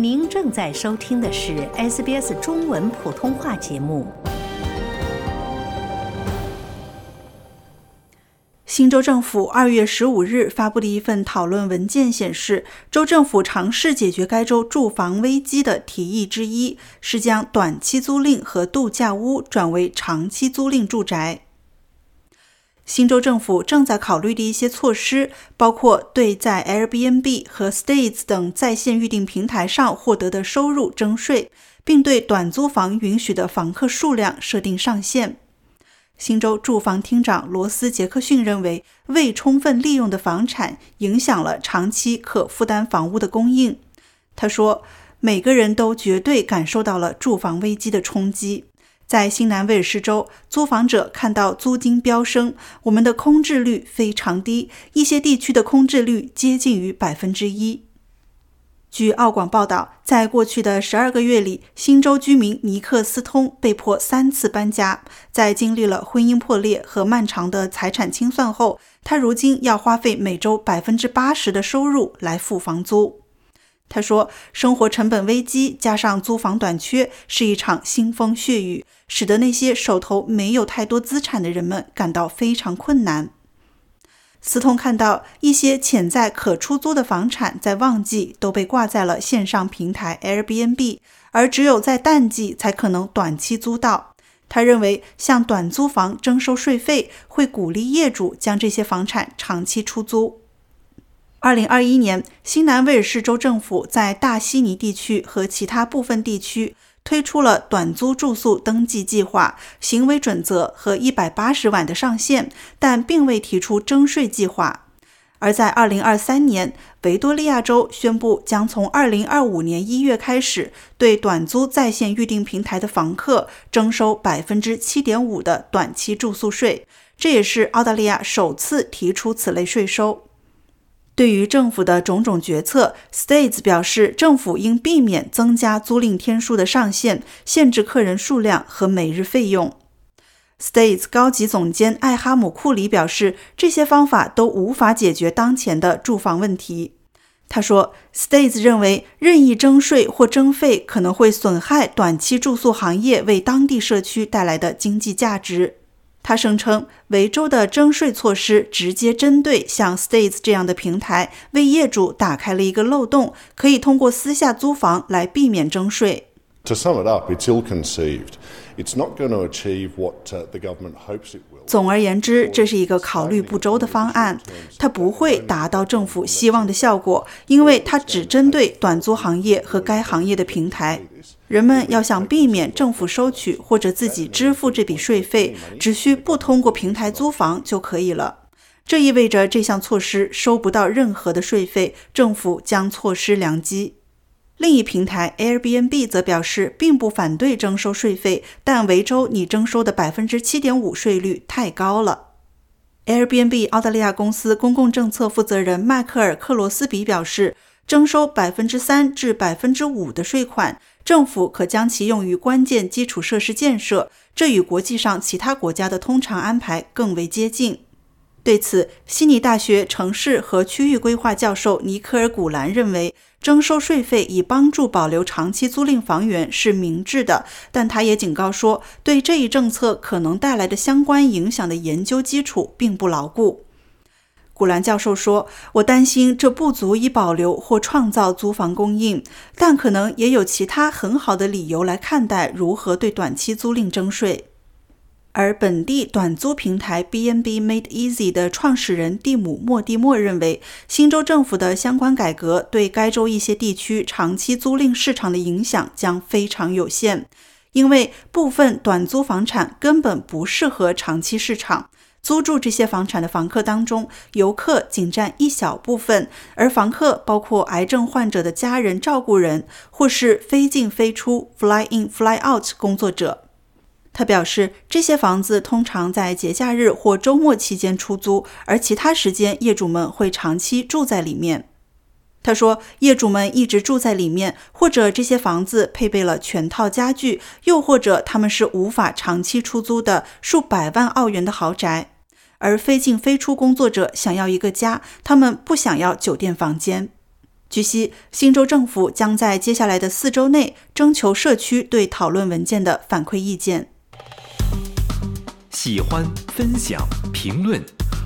您正在收听的是 SBS 中文普通话节目。新州政府二月十五日发布的一份讨论文件显示，州政府尝试解决该州住房危机的提议之一是将短期租赁和度假屋转为长期租赁住宅。新州政府正在考虑的一些措施包括对在 Airbnb 和 States 等在线预订平台上获得的收入征税，并对短租房允许的房客数量设定上限。新州住房厅长罗斯·杰克逊认为，未充分利用的房产影响了长期可负担房屋的供应。他说：“每个人都绝对感受到了住房危机的冲击。”在新南威尔士州，租房者看到租金飙升，我们的空置率非常低，一些地区的空置率接近于百分之一。据澳广报道，在过去的十二个月里，新州居民尼克斯通被迫三次搬家。在经历了婚姻破裂和漫长的财产清算后，他如今要花费每周百分之八十的收入来付房租。他说：“生活成本危机加上租房短缺是一场腥风血雨，使得那些手头没有太多资产的人们感到非常困难。”斯通看到一些潜在可出租的房产在旺季都被挂在了线上平台 Airbnb，而只有在淡季才可能短期租到。他认为，向短租房征收税费会鼓励业主将这些房产长期出租。二零二一年，新南威尔士州政府在大悉尼地区和其他部分地区推出了短租住宿登记计划、行为准则和一百八十万的上限，但并未提出征税计划。而在二零二三年，维多利亚州宣布将从二零二五年一月开始对短租在线预订平台的房客征收百分之七点五的短期住宿税，这也是澳大利亚首次提出此类税收。对于政府的种种决策，States 表示，政府应避免增加租赁天数的上限、限制客人数量和每日费用。States 高级总监艾哈姆·库里表示，这些方法都无法解决当前的住房问题。他说，States 认为任意征税或征费可能会损害短期住宿行业为当地社区带来的经济价值。他声称，维州的征税措施直接针对像 States 这样的平台，为业主打开了一个漏洞，可以通过私下租房来避免征税。To sum it up, it's ill-conceived. It's not going to achieve what the government hopes it will. 总而言之，这是一个考虑不周的方案，它不会达到政府希望的效果，因为它只针对短租行业和该行业的平台。人们要想避免政府收取或者自己支付这笔税费，只需不通过平台租房就可以了。这意味着这项措施收不到任何的税费，政府将错失良机。另一平台 Airbnb 则表示，并不反对征收税费，但维州拟征收的百分之七点五税率太高了。Airbnb 澳大利亚公司公共政策负责人迈克尔·克罗斯比表示，征收百分之三至百分之五的税款。政府可将其用于关键基础设施建设，这与国际上其他国家的通常安排更为接近。对此，悉尼大学城市和区域规划教授尼克尔·古兰认为，征收税费以帮助保留长期租赁房源是明智的，但他也警告说，对这一政策可能带来的相关影响的研究基础并不牢固。古兰教授说：“我担心这不足以保留或创造租房供应，但可能也有其他很好的理由来看待如何对短期租赁征税。”而本地短租平台 B&B Made Easy 的创始人蒂姆·莫蒂莫认为，新州政府的相关改革对该州一些地区长期租赁市场的影响将非常有限，因为部分短租房产根本不适合长期市场。租住这些房产的房客当中，游客仅占一小部分，而房客包括癌症患者的家人、照顾人，或是非进非出 （fly in, fly out） 工作者。他表示，这些房子通常在节假日或周末期间出租，而其他时间业主们会长期住在里面。他说，业主们一直住在里面，或者这些房子配备了全套家具，又或者他们是无法长期出租的数百万澳元的豪宅。而非进非出工作者想要一个家，他们不想要酒店房间。据悉，新州政府将在接下来的四周内征求社区对讨论文件的反馈意见。喜欢分享评论。